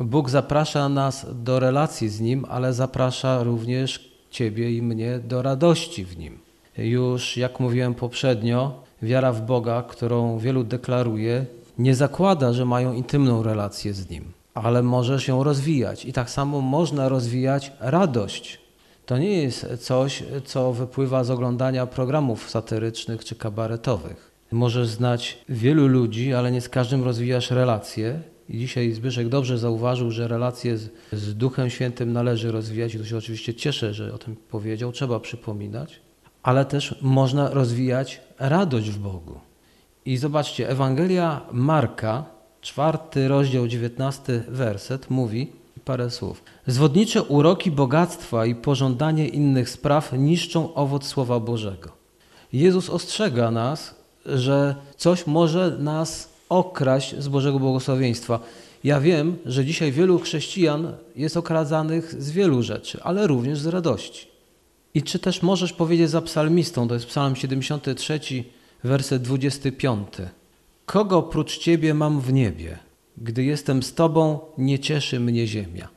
Bóg zaprasza nas do relacji z Nim, ale zaprasza również Ciebie i mnie do radości w Nim. Już jak mówiłem poprzednio, wiara w Boga, którą wielu deklaruje, nie zakłada, że mają intymną relację z Nim, ale możesz ją rozwijać. I tak samo można rozwijać radość. To nie jest coś, co wypływa z oglądania programów satyrycznych czy kabaretowych. Możesz znać wielu ludzi, ale nie z każdym rozwijasz relacje. I dzisiaj Zbyszek dobrze zauważył, że relacje z, z Duchem Świętym należy rozwijać i to się oczywiście cieszę, że o tym powiedział, trzeba przypominać, ale też można rozwijać radość w Bogu. I zobaczcie, Ewangelia Marka, czwarty rozdział, dziewiętnasty werset mówi parę słów. Zwodnicze uroki bogactwa i pożądanie innych spraw niszczą owoc Słowa Bożego. Jezus ostrzega nas, że coś może nas okraść z Bożego błogosławieństwa. Ja wiem, że dzisiaj wielu chrześcijan jest okradzanych z wielu rzeczy, ale również z radości. I czy też możesz powiedzieć za psalmistą, to jest psalm 73, werset 25. Kogo oprócz Ciebie mam w niebie? Gdy jestem z Tobą, nie cieszy mnie ziemia.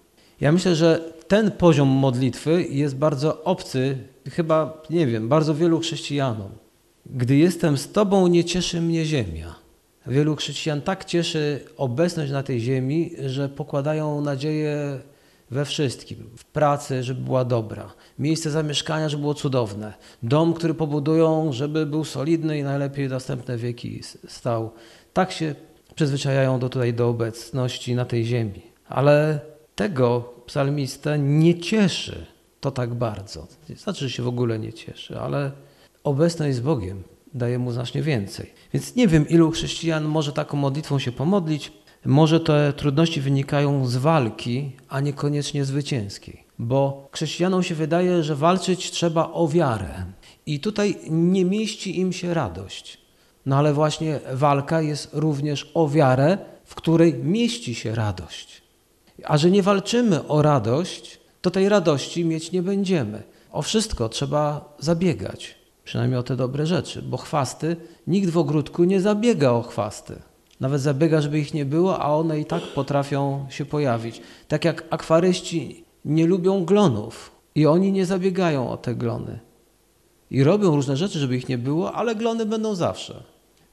Ja myślę, że ten poziom modlitwy jest bardzo obcy, chyba, nie wiem, bardzo wielu chrześcijanom. Gdy jestem z Tobą, nie cieszy mnie ziemia. Wielu chrześcijan tak cieszy obecność na tej ziemi, że pokładają nadzieję we wszystkim. W pracy, żeby była dobra. Miejsce zamieszkania, żeby było cudowne. Dom, który pobudują, żeby był solidny i najlepiej następne wieki stał. Tak się przyzwyczajają do tutaj do obecności na tej ziemi. Ale tego psalmista nie cieszy to tak bardzo. Znaczy, że się w ogóle nie cieszy, ale obecność z Bogiem daje mu znacznie więcej. Więc nie wiem, ilu chrześcijan może taką modlitwą się pomodlić. Może te trudności wynikają z walki, a niekoniecznie zwycięskiej. Bo chrześcijanom się wydaje, że walczyć trzeba o wiarę. I tutaj nie mieści im się radość. No ale właśnie walka jest również o wiarę, w której mieści się radość. A że nie walczymy o radość, to tej radości mieć nie będziemy. O wszystko trzeba zabiegać, przynajmniej o te dobre rzeczy, bo chwasty, nikt w ogródku nie zabiega o chwasty. Nawet zabiega, żeby ich nie było, a one i tak potrafią się pojawić. Tak jak akwaryści nie lubią glonów i oni nie zabiegają o te glony. I robią różne rzeczy, żeby ich nie było, ale glony będą zawsze.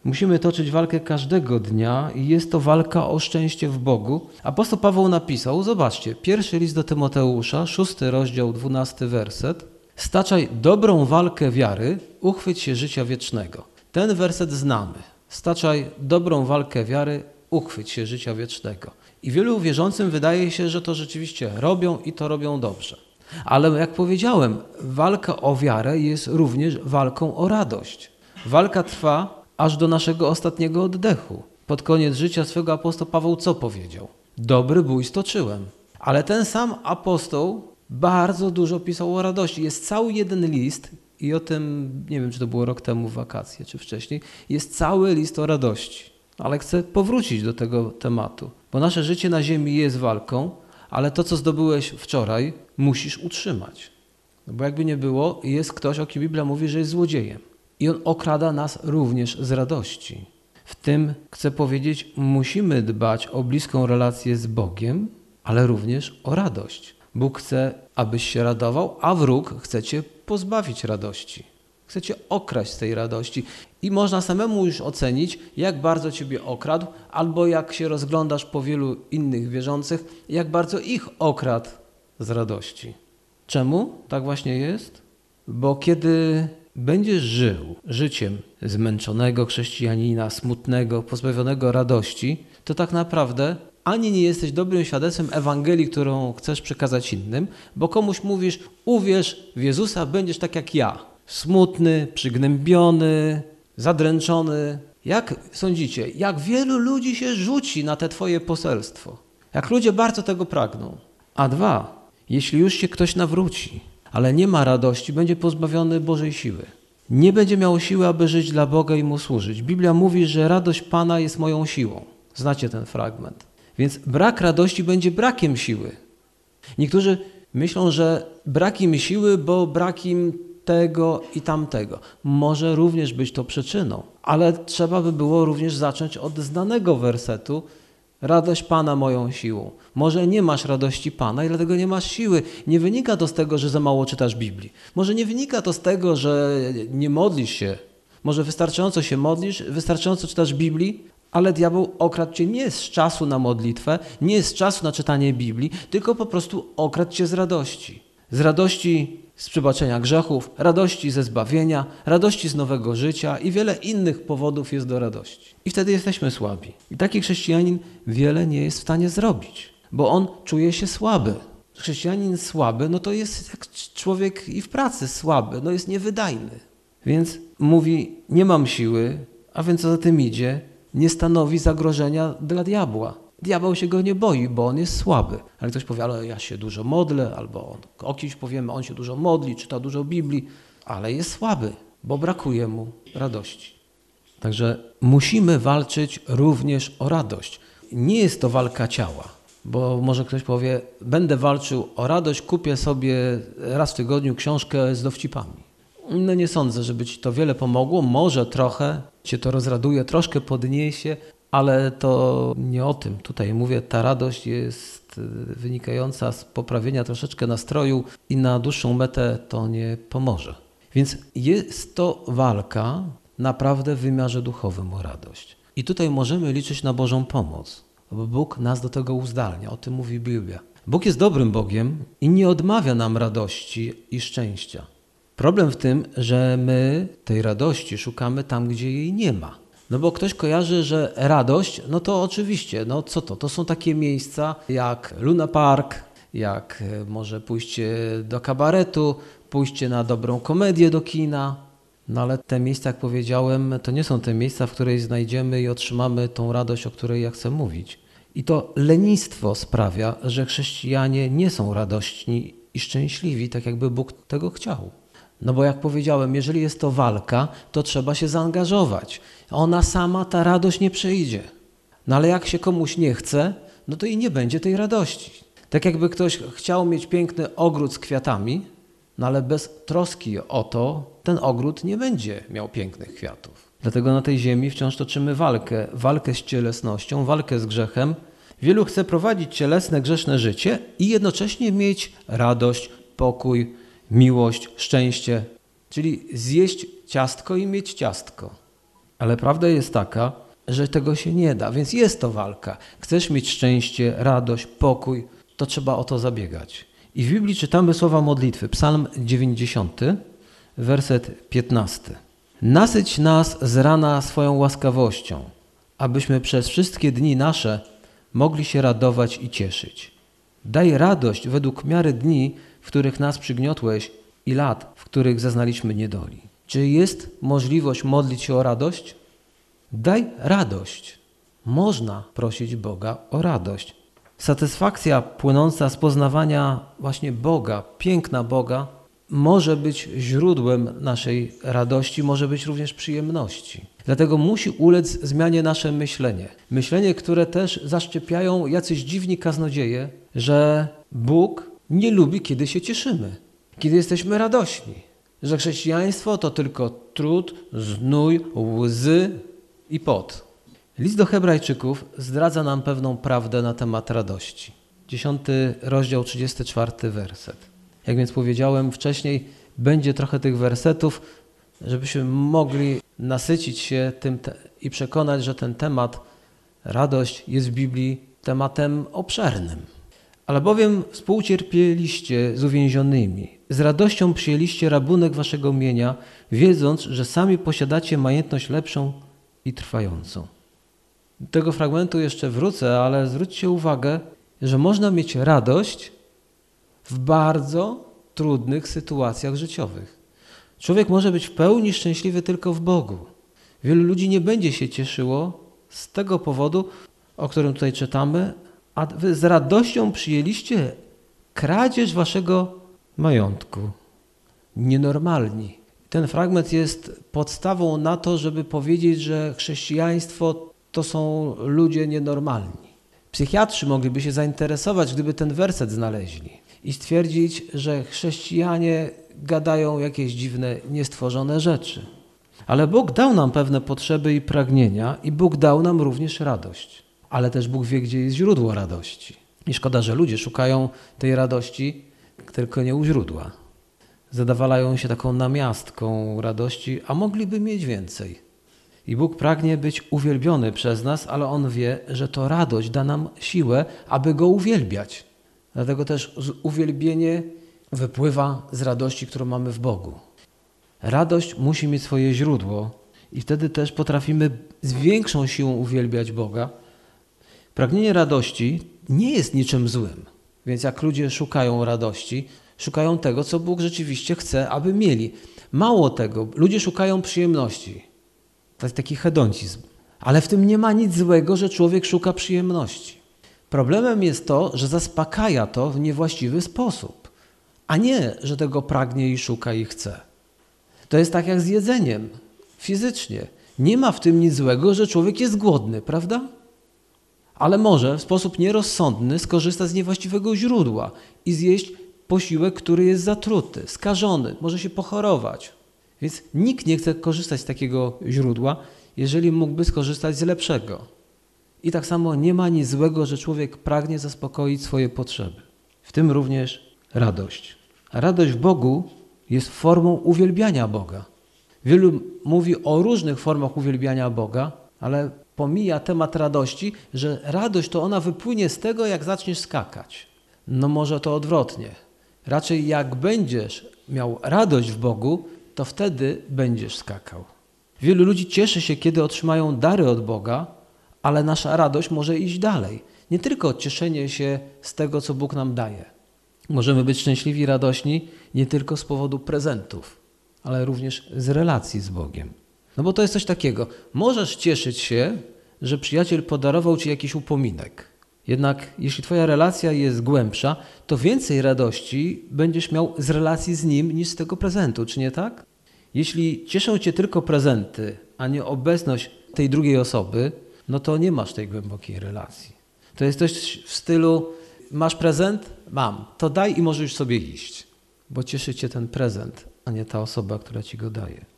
Musimy toczyć walkę każdego dnia i jest to walka o szczęście w Bogu. Apostoł Paweł napisał, zobaczcie, pierwszy list do Tymoteusza, szósty rozdział, dwunasty werset. Staczaj dobrą walkę wiary, uchwyć się życia wiecznego. Ten werset znamy. Staczaj dobrą walkę wiary, uchwyć się życia wiecznego. I wielu wierzącym wydaje się, że to rzeczywiście robią i to robią dobrze. Ale jak powiedziałem, walka o wiarę jest również walką o radość. Walka trwa aż do naszego ostatniego oddechu. Pod koniec życia swego apostoł Paweł co powiedział? Dobry bój stoczyłem. Ale ten sam apostoł bardzo dużo pisał o radości. Jest cały jeden list, i o tym, nie wiem, czy to było rok temu w wakacje, czy wcześniej, jest cały list o radości. Ale chcę powrócić do tego tematu, bo nasze życie na ziemi jest walką, ale to, co zdobyłeś wczoraj, musisz utrzymać. No bo jakby nie było, jest ktoś, o kim Biblia mówi, że jest złodziejem. I on okrada nas również z radości. W tym chcę powiedzieć, musimy dbać o bliską relację z Bogiem, ale również o radość. Bóg chce, abyś się radował, a wróg chce cię pozbawić radości. Chce cię okraść z tej radości. I można samemu już ocenić, jak bardzo ciebie okradł, albo jak się rozglądasz po wielu innych wierzących, jak bardzo ich okradł z radości. Czemu tak właśnie jest? Bo kiedy będziesz żył życiem zmęczonego chrześcijanina, smutnego, pozbawionego radości, to tak naprawdę ani nie jesteś dobrym świadectwem Ewangelii, którą chcesz przekazać innym, bo komuś mówisz, uwierz w Jezusa, będziesz tak jak ja. Smutny, przygnębiony, zadręczony. Jak sądzicie, jak wielu ludzi się rzuci na te twoje poselstwo? Jak ludzie bardzo tego pragną. A dwa, jeśli już się ktoś nawróci, ale nie ma radości, będzie pozbawiony Bożej siły. Nie będzie miał siły, aby żyć dla Boga i Mu służyć. Biblia mówi, że radość Pana jest moją siłą. Znacie ten fragment. Więc brak radości będzie brakiem siły. Niektórzy myślą, że brak im siły, bo brak im tego i tamtego. Może również być to przyczyną, ale trzeba by było również zacząć od znanego wersetu Radość Pana moją siłą. Może nie masz radości Pana i dlatego nie masz siły. Nie wynika to z tego, że za mało czytasz Biblii. Może nie wynika to z tego, że nie modlisz się. Może wystarczająco się modlisz, wystarczająco czytasz Biblii, ale diabeł okradł cię nie z czasu na modlitwę, nie z czasu na czytanie Biblii, tylko po prostu okradł cię z radości. Z radości z przebaczenia grzechów, radości ze zbawienia, radości z nowego życia i wiele innych powodów jest do radości. I wtedy jesteśmy słabi. I taki chrześcijanin wiele nie jest w stanie zrobić, bo on czuje się słaby. Chrześcijanin słaby, no to jest jak człowiek i w pracy słaby, no jest niewydajny. Więc mówi, nie mam siły, a więc co za tym idzie, nie stanowi zagrożenia dla diabła. Diabeł się go nie boi, bo on jest słaby. Ale ktoś powie, ale ja się dużo modlę, albo o kimś powiemy, on się dużo modli, czyta dużo Biblii, ale jest słaby, bo brakuje mu radości. Także musimy walczyć również o radość. Nie jest to walka ciała, bo może ktoś powie, będę walczył o radość, kupię sobie raz w tygodniu książkę z dowcipami. No nie sądzę, żeby ci to wiele pomogło. Może trochę cię to rozraduje, troszkę podniesie, ale to nie o tym. Tutaj mówię, ta radość jest y, wynikająca z poprawienia troszeczkę nastroju i na dłuższą metę to nie pomoże. Więc jest to walka naprawdę w wymiarze duchowym o radość. I tutaj możemy liczyć na Bożą pomoc, bo Bóg nas do tego uzdalnia. O tym mówi Biblia. Bóg jest dobrym Bogiem i nie odmawia nam radości i szczęścia. Problem w tym, że my tej radości szukamy tam, gdzie jej nie ma. No bo ktoś kojarzy, że radość, no to oczywiście, no co to? To są takie miejsca jak Luna Park, jak e, może pójście do kabaretu, pójście na dobrą komedię do kina. No ale te miejsca, jak powiedziałem, to nie są te miejsca, w których znajdziemy i otrzymamy tą radość, o której ja chcę mówić. I to lenistwo sprawia, że chrześcijanie nie są radośni i szczęśliwi, tak jakby Bóg tego chciał. No bo jak powiedziałem, jeżeli jest to walka, to trzeba się zaangażować. Ona sama, ta radość nie przyjdzie. No ale jak się komuś nie chce, no to i nie będzie tej radości. Tak jakby ktoś chciał mieć piękny ogród z kwiatami, no ale bez troski o to, ten ogród nie będzie miał pięknych kwiatów. Dlatego na tej ziemi wciąż toczymy walkę, walkę z cielesnością, walkę z grzechem. Wielu chce prowadzić cielesne, grzeszne życie i jednocześnie mieć radość, pokój, miłość, szczęście, czyli zjeść ciastko i mieć ciastko. Ale prawda jest taka, że tego się nie da, więc jest to walka. Chcesz mieć szczęście, radość, pokój, to trzeba o to zabiegać. I w Biblii czytamy słowa modlitwy. Psalm 90, werset 15. Nasyć nas z rana swoją łaskawością, abyśmy przez wszystkie dni nasze mogli się radować i cieszyć. Daj radość według miary dni, w których nas przygniotłeś i lat, w których zaznaliśmy niedoli. Czy jest możliwość modlić się o radość? Daj radość. Można prosić Boga o radość. Satysfakcja płynąca z poznawania właśnie Boga, piękna Boga, może być źródłem naszej radości, może być również przyjemności. Dlatego musi ulec zmianie nasze myślenie. Myślenie, które też zaszczepiają jacyś dziwni kaznodzieje, że Bóg nie lubi, kiedy się cieszymy, kiedy jesteśmy radośni. Że chrześcijaństwo to tylko trud, znój, łzy i pot. List do Hebrajczyków zdradza nam pewną prawdę na temat radości. Dziesiąty rozdział, 34 werset. Jak więc powiedziałem wcześniej, będzie trochę tych wersetów, żebyśmy mogli nasycić się tym i przekonać, że ten temat, radość, jest w Biblii tematem obszernym. Albowiem współcierpieliście z uwięzionymi, z radością przyjęliście rabunek waszego mienia, wiedząc, że sami posiadacie majętność lepszą i trwającą. Do tego fragmentu jeszcze wrócę, ale zwróćcie uwagę, że można mieć radość w bardzo trudnych sytuacjach życiowych. Człowiek może być w pełni szczęśliwy tylko w Bogu. Wielu ludzi nie będzie się cieszyło z tego powodu, o którym tutaj czytamy, a wy z radością przyjęliście kradzież waszego majątku. Nienormalni. Ten fragment jest podstawą na to, żeby powiedzieć, że chrześcijaństwo to są ludzie nienormalni. Psychiatrzy mogliby się zainteresować, gdyby ten werset znaleźli i stwierdzić, że chrześcijanie gadają jakieś dziwne, niestworzone rzeczy. Ale Bóg dał nam pewne potrzeby i pragnienia, i Bóg dał nam również radość. Ale też Bóg wie, gdzie jest źródło radości. I szkoda, że ludzie szukają tej radości tylko nie u źródła. Zadawalają się taką namiastką radości, a mogliby mieć więcej. I Bóg pragnie być uwielbiony przez nas, ale On wie, że to radość da nam siłę, aby Go uwielbiać. Dlatego też uwielbienie wypływa z radości, którą mamy w Bogu. Radość musi mieć swoje źródło i wtedy też potrafimy z większą siłą uwielbiać Boga. Pragnienie radości nie jest niczym złym. Więc jak ludzie szukają radości, szukają tego, co Bóg rzeczywiście chce, aby mieli. Mało tego, ludzie szukają przyjemności. To jest taki hedoncizm. Ale w tym nie ma nic złego, że człowiek szuka przyjemności. Problemem jest to, że zaspokaja to w niewłaściwy sposób, a nie, że tego pragnie i szuka i chce. To jest tak jak z jedzeniem fizycznie. Nie ma w tym nic złego, że człowiek jest głodny, prawda? Ale może w sposób nierozsądny skorzysta z niewłaściwego źródła i zjeść posiłek, który jest zatruty, skażony, może się pochorować. Więc nikt nie chce korzystać z takiego źródła, jeżeli mógłby skorzystać z lepszego. I tak samo nie ma nic złego, że człowiek pragnie zaspokoić swoje potrzeby. W tym również radość. Radość w Bogu jest formą uwielbiania Boga. Wielu mówi o różnych formach uwielbiania Boga, ale pomija temat radości, że radość to ona wypłynie z tego, jak zaczniesz skakać. No może to odwrotnie. Raczej jak będziesz miał radość w Bogu, to wtedy będziesz skakał. Wielu ludzi cieszy się, kiedy otrzymają dary od Boga, ale nasza radość może iść dalej. Nie tylko cieszenie się z tego, co Bóg nam daje. Możemy być szczęśliwi i radośni nie tylko z powodu prezentów, ale również z relacji z Bogiem. No bo to jest coś takiego. Możesz cieszyć się, że przyjaciel podarował ci jakiś upominek. Jednak jeśli Twoja relacja jest głębsza, to więcej radości będziesz miał z relacji z nim niż z tego prezentu, czy nie tak? Jeśli cieszą Cię tylko prezenty, a nie obecność tej drugiej osoby, no to nie masz tej głębokiej relacji. To jest coś w stylu: masz prezent? Mam, to daj i możesz sobie iść, bo cieszy Cię ten prezent, a nie ta osoba, która Ci go daje.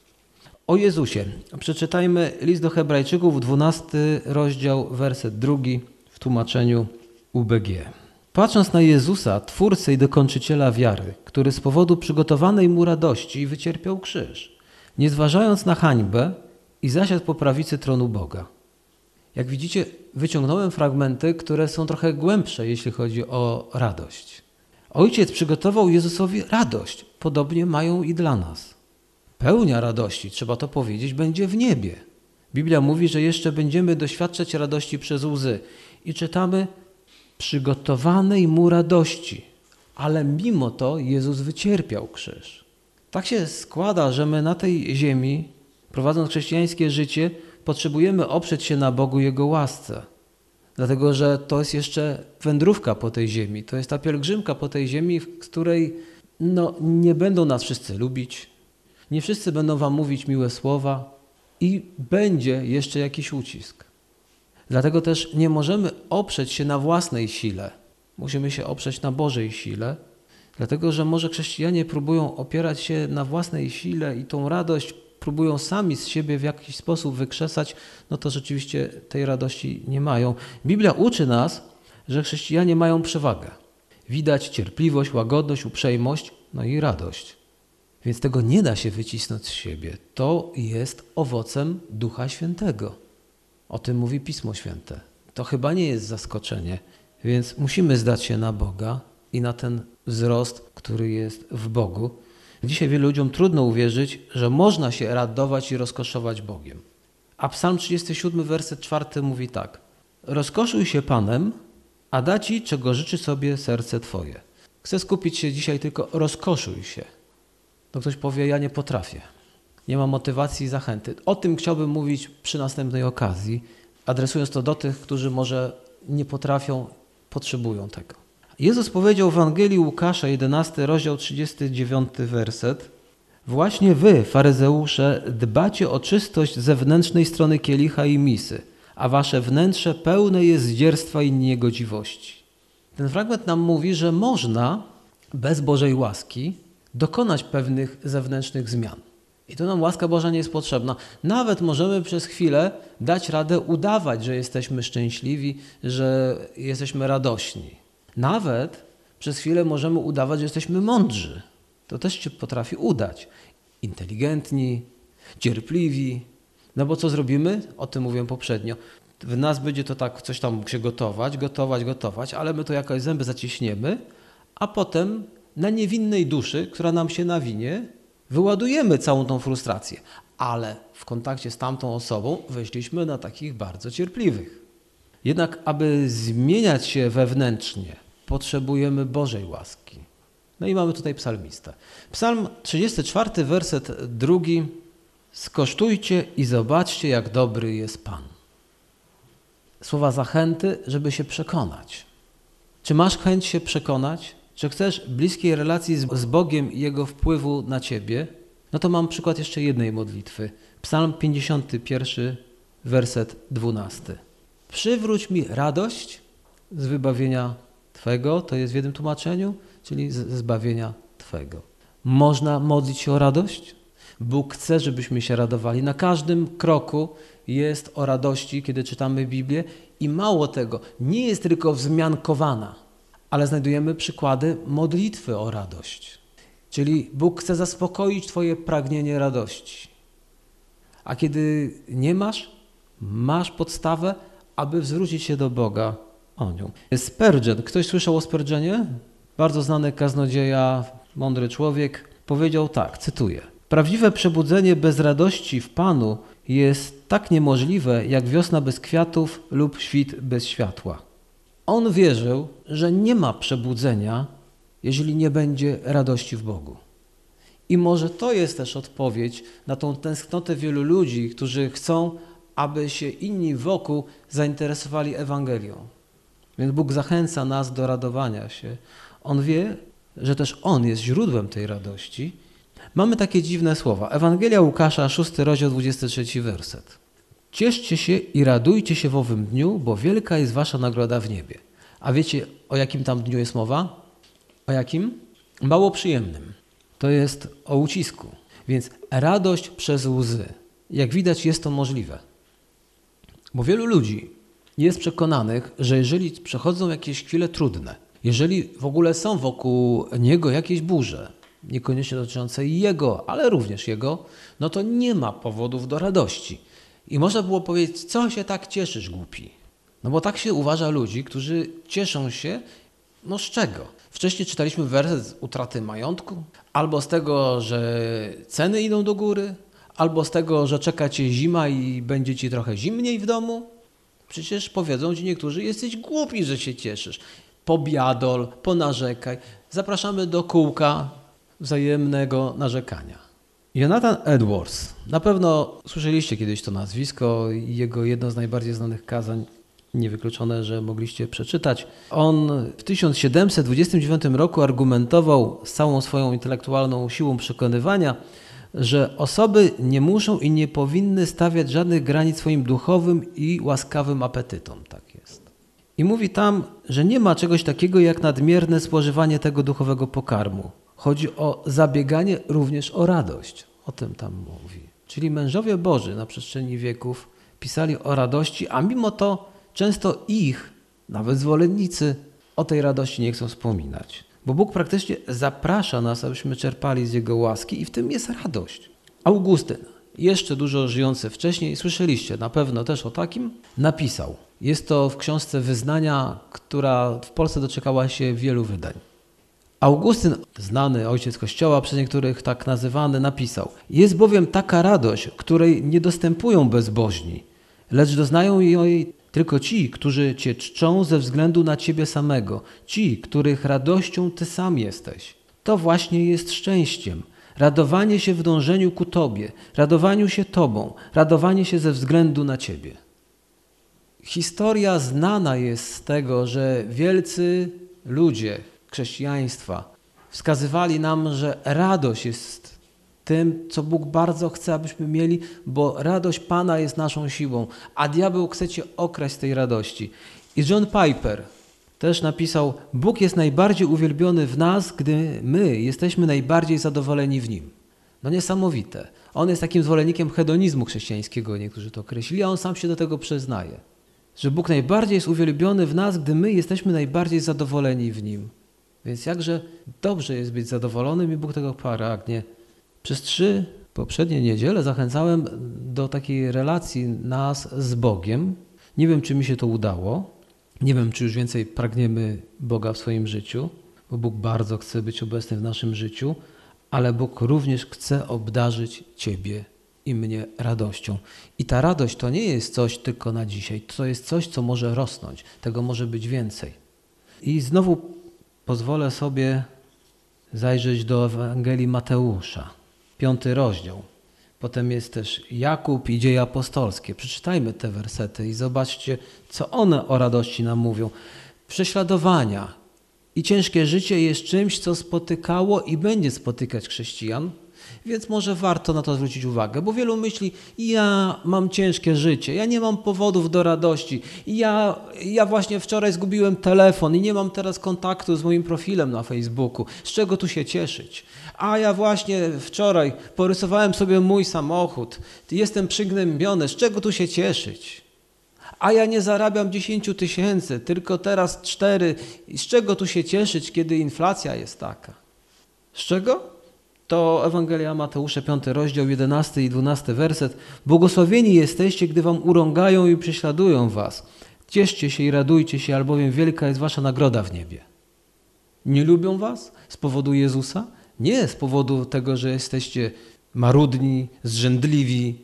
O Jezusie. Przeczytajmy list do Hebrajczyków, 12 rozdział, werset drugi w tłumaczeniu UBG. Patrząc na Jezusa, Twórcę i dokończyciela wiary, który z powodu przygotowanej mu radości wycierpiał krzyż, nie zważając na hańbę i zasiadł po prawicy tronu Boga. Jak widzicie, wyciągnąłem fragmenty, które są trochę głębsze, jeśli chodzi o radość. Ojciec przygotował Jezusowi radość, podobnie mają i dla nas. Pełnia radości, trzeba to powiedzieć, będzie w niebie. Biblia mówi, że jeszcze będziemy doświadczać radości przez łzy. I czytamy, przygotowanej mu radości, ale mimo to Jezus wycierpiał krzyż. Tak się składa, że my na tej ziemi, prowadząc chrześcijańskie życie, potrzebujemy oprzeć się na Bogu Jego łasce. Dlatego, że to jest jeszcze wędrówka po tej ziemi. To jest ta pielgrzymka po tej ziemi, w której no, nie będą nas wszyscy lubić, nie wszyscy będą wam mówić miłe słowa i będzie jeszcze jakiś ucisk. Dlatego też nie możemy oprzeć się na własnej sile. Musimy się oprzeć na Bożej sile, dlatego że może chrześcijanie próbują opierać się na własnej sile i tą radość próbują sami z siebie w jakiś sposób wykrzesać, no to rzeczywiście tej radości nie mają. Biblia uczy nas, że chrześcijanie mają przewagę. Widać cierpliwość, łagodność, uprzejmość, no i radość. Więc tego nie da się wycisnąć z siebie. To jest owocem Ducha Świętego. O tym mówi Pismo Święte. To chyba nie jest zaskoczenie, więc musimy zdać się na Boga i na ten wzrost, który jest w Bogu. Dzisiaj wielu ludziom trudno uwierzyć, że można się radować i rozkoszować Bogiem. A Psalm 37, werset 4 mówi tak: Rozkoszuj się Panem, a da ci, czego życzy sobie serce Twoje. Chcę skupić się dzisiaj tylko rozkoszuj się. To ktoś powie, ja nie potrafię. Nie mam motywacji i zachęty. O tym chciałbym mówić przy następnej okazji, adresując to do tych, którzy może nie potrafią, potrzebują tego. Jezus powiedział w Ewangelii Łukasza, 11 rozdział 39 werset. Właśnie wy, faryzeusze, dbacie o czystość zewnętrznej strony kielicha i misy, a wasze wnętrze pełne jest zdzierstwa i niegodziwości. Ten fragment nam mówi, że można bez Bożej łaski dokonać pewnych zewnętrznych zmian. I tu nam łaska Boża nie jest potrzebna. Nawet możemy przez chwilę dać radę udawać, że jesteśmy szczęśliwi, że jesteśmy radośni. Nawet przez chwilę możemy udawać, że jesteśmy mądrzy. To też się potrafi udać. Inteligentni, cierpliwi. No bo co zrobimy? O tym mówiłem poprzednio. W nas będzie to tak coś tam się gotować, gotować, gotować, ale my to jakoś zęby zaciśniemy, a potem na niewinnej duszy, która nam się nawinie, wyładujemy całą tą frustrację. Ale w kontakcie z tamtą osobą weszliśmy na takich bardzo cierpliwych. Jednak, aby zmieniać się wewnętrznie, potrzebujemy Bożej łaski. No i mamy tutaj psalmistę. Psalm 34, werset drugi. Skosztujcie i zobaczcie, jak dobry jest Pan. Słowa zachęty, żeby się przekonać. Czy masz chęć się przekonać? Czy chcesz bliskiej relacji z Bogiem i Jego wpływu na Ciebie? No to mam przykład jeszcze jednej modlitwy. Psalm 51, werset 12. Przywróć mi radość z wybawienia Twego, to jest w jednym tłumaczeniu, czyli z zbawienia Twego. Można modlić się o radość? Bóg chce, żebyśmy się radowali. Na każdym kroku jest o radości, kiedy czytamy Biblię i mało tego, nie jest tylko wzmiankowana, ale znajdujemy przykłady modlitwy o radość. Czyli Bóg chce zaspokoić Twoje pragnienie radości. A kiedy nie masz, masz podstawę, aby zwrócić się do Boga o nią. Spurgeon, ktoś słyszał o Spurgeonie? Bardzo znany kaznodzieja, mądry człowiek, powiedział tak, cytuję. Prawdziwe przebudzenie bez radości w Panu jest tak niemożliwe, jak wiosna bez kwiatów lub świt bez światła. On wierzył, że nie ma przebudzenia, jeżeli nie będzie radości w Bogu. I może to jest też odpowiedź na tą tęsknotę wielu ludzi, którzy chcą, aby się inni wokół zainteresowali Ewangelią. Więc Bóg zachęca nas do radowania się. On wie, że też On jest źródłem tej radości. Mamy takie dziwne słowa. Ewangelia Łukasza, 6 rozdział, 23 werset. Cieszcie się i radujcie się w owym dniu, bo wielka jest wasza nagroda w niebie. A wiecie, o jakim tam dniu jest mowa? O jakim? Mało przyjemnym. To jest o ucisku. Więc radość przez łzy. Jak widać, jest to możliwe. Bo wielu ludzi jest przekonanych, że jeżeli przechodzą jakieś chwile trudne, jeżeli w ogóle są wokół niego jakieś burze, niekoniecznie dotyczące jego, ale również jego, no to nie ma powodów do radości. I można było powiedzieć, co się tak cieszysz, głupi? No bo tak się uważa ludzi, którzy cieszą się, no z czego? Wcześniej czytaliśmy werset z utraty majątku, albo z tego, że ceny idą do góry, albo z tego, że czeka cię zima i będzie ci trochę zimniej w domu. Przecież powiedzą ci niektórzy, jesteś głupi, że się cieszysz. Pobiadol, ponarzekaj. Zapraszamy do kółka wzajemnego narzekania. Jonathan Edwards. Na pewno słyszeliście kiedyś to nazwisko i jego jedno z najbardziej znanych kazań niewykluczone, że mogliście przeczytać. On w 1729 roku argumentował z całą swoją intelektualną siłą przekonywania, że osoby nie muszą i nie powinny stawiać żadnych granic swoim duchowym i łaskawym apetytom. Tak jest. I mówi tam, że nie ma czegoś takiego jak nadmierne spożywanie tego duchowego pokarmu. Chodzi o zabieganie również o radość. O tym tam mówi. Czyli mężowie Boży na przestrzeni wieków pisali o radości, a mimo to często ich, nawet zwolennicy, o tej radości nie chcą wspominać. Bo Bóg praktycznie zaprasza nas, abyśmy czerpali z Jego łaski i w tym jest radość. Augustyn, jeszcze dużo żyjący wcześniej, słyszeliście na pewno też o takim, napisał. Jest to w książce Wyznania, która w Polsce doczekała się wielu wydań. Augustyn, znany ojciec Kościoła, przez niektórych tak nazywany, napisał: Jest bowiem taka radość, której nie dostępują bezbożni, lecz doznają jej tylko ci, którzy Cię czczą ze względu na Ciebie samego, ci, których radością Ty sam jesteś. To właśnie jest szczęściem. Radowanie się w dążeniu ku Tobie, radowaniu się Tobą, radowanie się ze względu na Ciebie. Historia znana jest z tego, że wielcy ludzie chrześcijaństwa wskazywali nam, że radość jest tym, co Bóg bardzo chce, abyśmy mieli, bo radość Pana jest naszą siłą, a diabeł chce cię okraść z tej radości. I John Piper też napisał: Bóg jest najbardziej uwielbiony w nas, gdy my jesteśmy najbardziej zadowoleni w nim. No niesamowite. On jest takim zwolennikiem hedonizmu chrześcijańskiego, niektórzy to określili, a on sam się do tego przyznaje. Że Bóg najbardziej jest uwielbiony w nas, gdy my jesteśmy najbardziej zadowoleni w Nim. Więc jakże dobrze jest być zadowolonym i Bóg tego pragnie. Przez trzy poprzednie niedziele zachęcałem do takiej relacji nas z Bogiem. Nie wiem, czy mi się to udało. Nie wiem, czy już więcej pragniemy Boga w swoim życiu, bo Bóg bardzo chce być obecny w naszym życiu, ale Bóg również chce obdarzyć Ciebie i mnie radością. I ta radość to nie jest coś tylko na dzisiaj, to jest coś, co może rosnąć, tego może być więcej. I znowu pozwolę sobie zajrzeć do Ewangelii Mateusza, piąty rozdział. Potem jest też Jakub i dzieje apostolskie. Przeczytajmy te wersety i zobaczcie, co one o radości nam mówią. Prześladowania i ciężkie życie jest czymś, co spotykało i będzie spotykać chrześcijan, więc może warto na to zwrócić uwagę, bo wielu myśli, ja mam ciężkie życie, ja nie mam powodów do radości, ja, ja właśnie wczoraj zgubiłem telefon i nie mam teraz kontaktu z moim profilem na Facebooku, z czego tu się cieszyć? A ja właśnie wczoraj porysowałem sobie mój samochód, jestem przygnębiony, z czego tu się cieszyć? A ja nie zarabiam 10 tysięcy, tylko teraz 4. Z czego tu się cieszyć, kiedy inflacja jest taka? Z czego? To Ewangelia Mateusza, 5 rozdział, 11 i 12 werset. Błogosławieni jesteście, gdy wam urągają i prześladują was. Cieszcie się i radujcie się, albowiem wielka jest wasza nagroda w niebie. Nie lubią was z powodu Jezusa? Nie z powodu tego, że jesteście marudni, zrzędliwi,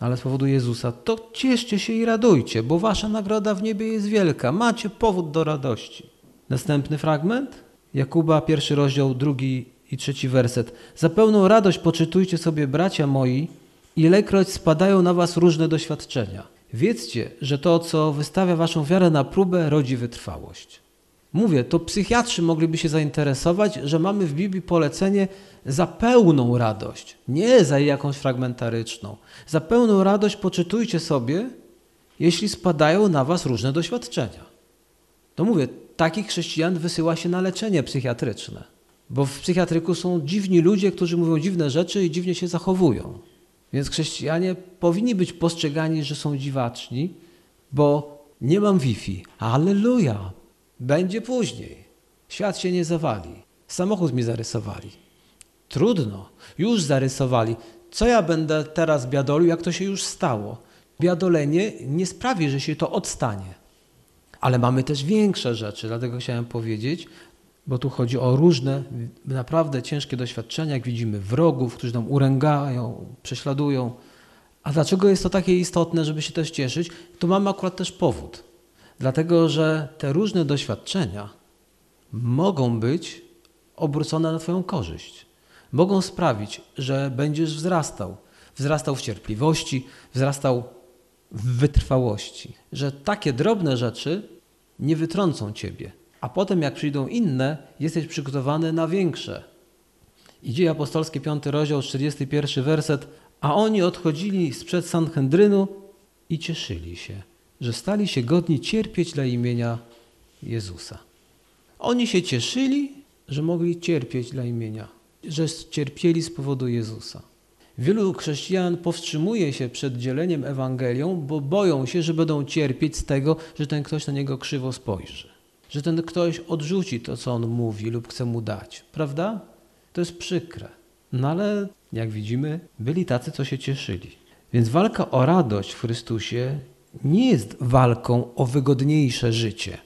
ale z powodu Jezusa. To cieszcie się i radujcie, bo wasza nagroda w niebie jest wielka. Macie powód do radości. Następny fragment. Jakuba, pierwszy rozdział, drugi i trzeci werset. Za pełną radość poczytujcie sobie, bracia moi, ilekroć spadają na was różne doświadczenia. Wiedzcie, że to, co wystawia waszą wiarę na próbę, rodzi wytrwałość. Mówię, to psychiatrzy mogliby się zainteresować, że mamy w Biblii polecenie za pełną radość, nie za jakąś fragmentaryczną. Za pełną radość poczytujcie sobie, jeśli spadają na was różne doświadczenia. To mówię, takich chrześcijan wysyła się na leczenie psychiatryczne. Bo w psychiatryku są dziwni ludzie, którzy mówią dziwne rzeczy i dziwnie się zachowują. Więc chrześcijanie powinni być postrzegani, że są dziwaczni, bo nie mam Wi-Fi. Alleluja! Będzie później. Świat się nie zawali. Samochód mi zarysowali. Trudno. Już zarysowali. Co ja będę teraz biadolił, jak to się już stało? Biadolenie nie sprawi, że się to odstanie. Ale mamy też większe rzeczy, dlatego chciałem powiedzieć, bo tu chodzi o różne, naprawdę ciężkie doświadczenia, jak widzimy wrogów, którzy nam uręgają, prześladują. A dlaczego jest to takie istotne, żeby się też cieszyć? To mamy akurat też powód. Dlatego, że te różne doświadczenia mogą być obrócone na Twoją korzyść. Mogą sprawić, że będziesz wzrastał. Wzrastał w cierpliwości, wzrastał w wytrwałości. Że takie drobne rzeczy nie wytrącą Ciebie a potem jak przyjdą inne, jesteś przygotowany na większe. I dzieje apostolskie, 5 rozdział, 41 werset. A oni odchodzili sprzed Sanhedrynu i cieszyli się, że stali się godni cierpieć dla imienia Jezusa. Oni się cieszyli, że mogli cierpieć dla imienia, że cierpieli z powodu Jezusa. Wielu chrześcijan powstrzymuje się przed dzieleniem Ewangelią, bo boją się, że będą cierpieć z tego, że ten ktoś na niego krzywo spojrzy że ten ktoś odrzuci to, co on mówi lub chce mu dać. Prawda? To jest przykre. No ale jak widzimy, byli tacy, co się cieszyli. Więc walka o radość w Chrystusie nie jest walką o wygodniejsze życie,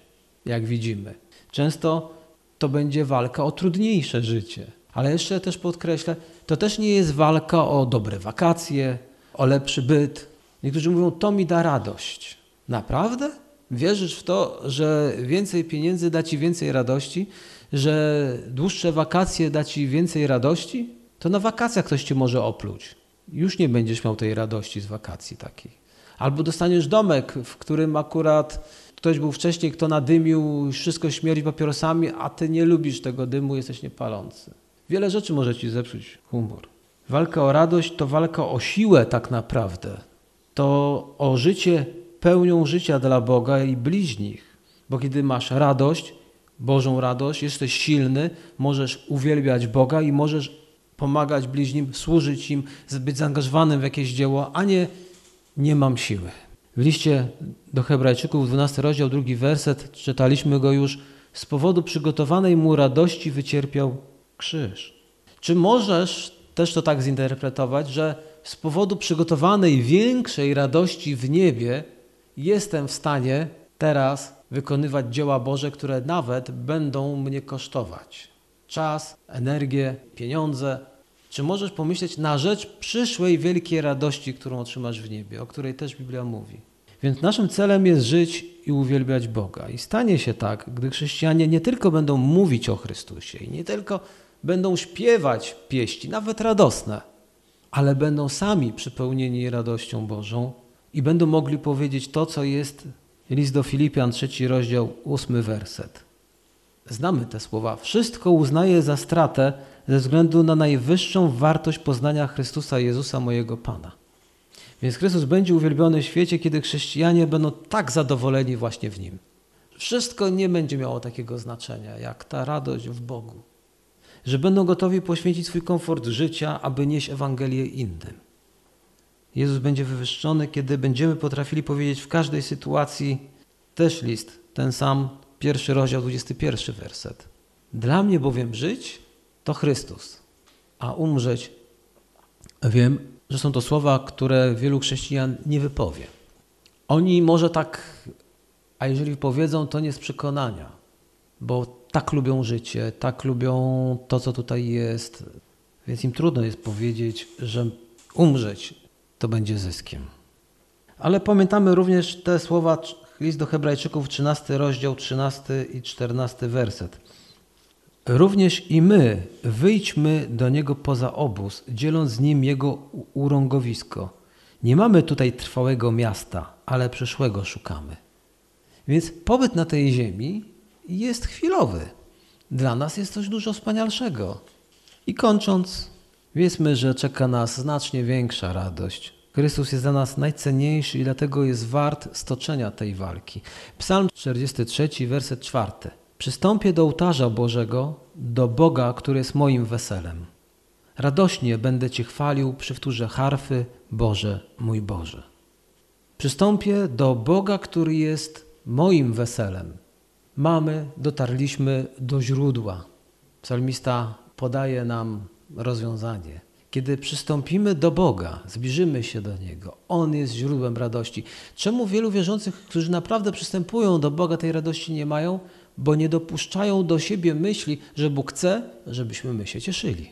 jak widzimy. Często to będzie walka o trudniejsze życie. Ale jeszcze też podkreślę, to też nie jest walka o dobre wakacje, o lepszy byt. Niektórzy mówią, to mi da radość. Naprawdę? Wierzysz w to, że więcej pieniędzy da ci więcej radości, że dłuższe wakacje da ci więcej radości? To na wakacjach ktoś cię może opluć. Już nie będziesz miał tej radości z wakacji takiej. Albo dostaniesz domek, w którym akurat ktoś był wcześniej, kto nadymił, wszystko śmierdzi papierosami, a ty nie lubisz tego dymu, jesteś niepalący. Wiele rzeczy może ci zepsuć humor. Walka o radość to walka o siłę tak naprawdę. To o życie pełnią życia dla Boga i bliźnich. Bo kiedy masz radość, Bożą radość, jesteś silny, możesz uwielbiać Boga i możesz pomagać bliźnim, służyć im, być zaangażowanym w jakieś dzieło, a nie nie mam siły. W liście do Hebrajczyków, 12 rozdział, drugi werset, czytaliśmy go już, z powodu przygotowanej mu radości wycierpiał krzyż. Czy możesz też to tak zinterpretować, że z powodu przygotowanej większej radości w niebie jestem w stanie teraz wykonywać dzieła Boże, które nawet będą mnie kosztować? Czas, energię, pieniądze. Czy możesz pomyśleć na rzecz przyszłej wielkiej radości, którą otrzymasz w niebie, o której też Biblia mówi? Więc naszym celem jest żyć i uwielbiać Boga. I stanie się tak, gdy chrześcijanie nie tylko będą mówić o Chrystusie i nie tylko będą śpiewać pieści, nawet radosne, ale będą sami przypełnieni radością Bożą i będą mogli powiedzieć to, co jest list do Filipian, trzeci rozdział, ósmy werset. Znamy te słowa. Wszystko uznaję za stratę ze względu na najwyższą wartość poznania Chrystusa Jezusa, mojego Pana. Więc Chrystus będzie uwielbiony w świecie, kiedy chrześcijanie będą tak zadowoleni właśnie w Nim. Wszystko nie będzie miało takiego znaczenia, jak ta radość w Bogu. Że będą gotowi poświęcić swój komfort życia, aby nieść Ewangelię innym. Jezus będzie wywyższony, kiedy będziemy potrafili powiedzieć w każdej sytuacji, też list, ten sam, pierwszy rozdział, 21 werset. Dla mnie bowiem żyć to Chrystus, a umrzeć wiem, że są to słowa, które wielu chrześcijan nie wypowie. Oni może tak, a jeżeli powiedzą, to nie z przekonania, bo tak lubią życie, tak lubią to, co tutaj jest, więc im trudno jest powiedzieć, że umrzeć to będzie zyskiem. Ale pamiętamy również te słowa, list do Hebrajczyków, 13 rozdział, 13 i 14 werset. Również i my wyjdźmy do niego poza obóz, dzieląc z nim jego urągowisko. Nie mamy tutaj trwałego miasta, ale przyszłego szukamy. Więc pobyt na tej ziemi jest chwilowy. Dla nas jest coś dużo wspanialszego. I kończąc, wiedzmy, że czeka nas znacznie większa radość. Chrystus jest dla nas najcenniejszy i dlatego jest wart stoczenia tej walki. Psalm 43, werset 4. Przystąpię do ołtarza Bożego, do Boga, który jest moim weselem. Radośnie będę Cię chwalił przy wtórze harfy, Boże, mój Boże. Przystąpię do Boga, który jest moim weselem. Mamy, dotarliśmy do źródła. Psalmista podaje nam rozwiązanie. Kiedy przystąpimy do Boga, zbliżymy się do Niego, On jest źródłem radości. Czemu wielu wierzących, którzy naprawdę przystępują do Boga, tej radości nie mają? bo nie dopuszczają do siebie myśli, że Bóg chce, żebyśmy my się cieszyli.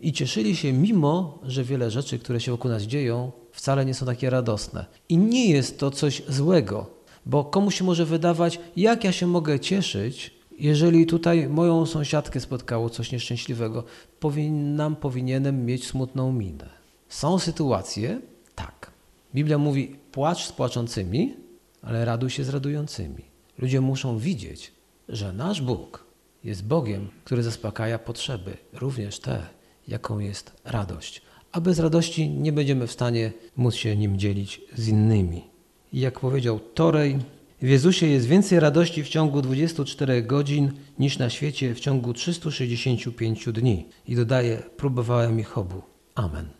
I cieszyli się, mimo że wiele rzeczy, które się wokół nas dzieją, wcale nie są takie radosne. I nie jest to coś złego, bo komuś się może wydawać, jak ja się mogę cieszyć, jeżeli tutaj moją sąsiadkę spotkało coś nieszczęśliwego. Powinnam, powinienem mieć smutną minę. Są sytuacje, tak. Biblia mówi, płacz z płaczącymi, ale raduj się z radującymi. Ludzie muszą widzieć, że nasz Bóg jest Bogiem, który zaspokaja potrzeby, również te, jaką jest radość. A bez radości nie będziemy w stanie móc się nim dzielić z innymi. I jak powiedział Torej, w Jezusie jest więcej radości w ciągu 24 godzin niż na świecie w ciągu 365 dni. I dodaje, próbowałem ich obu. Amen.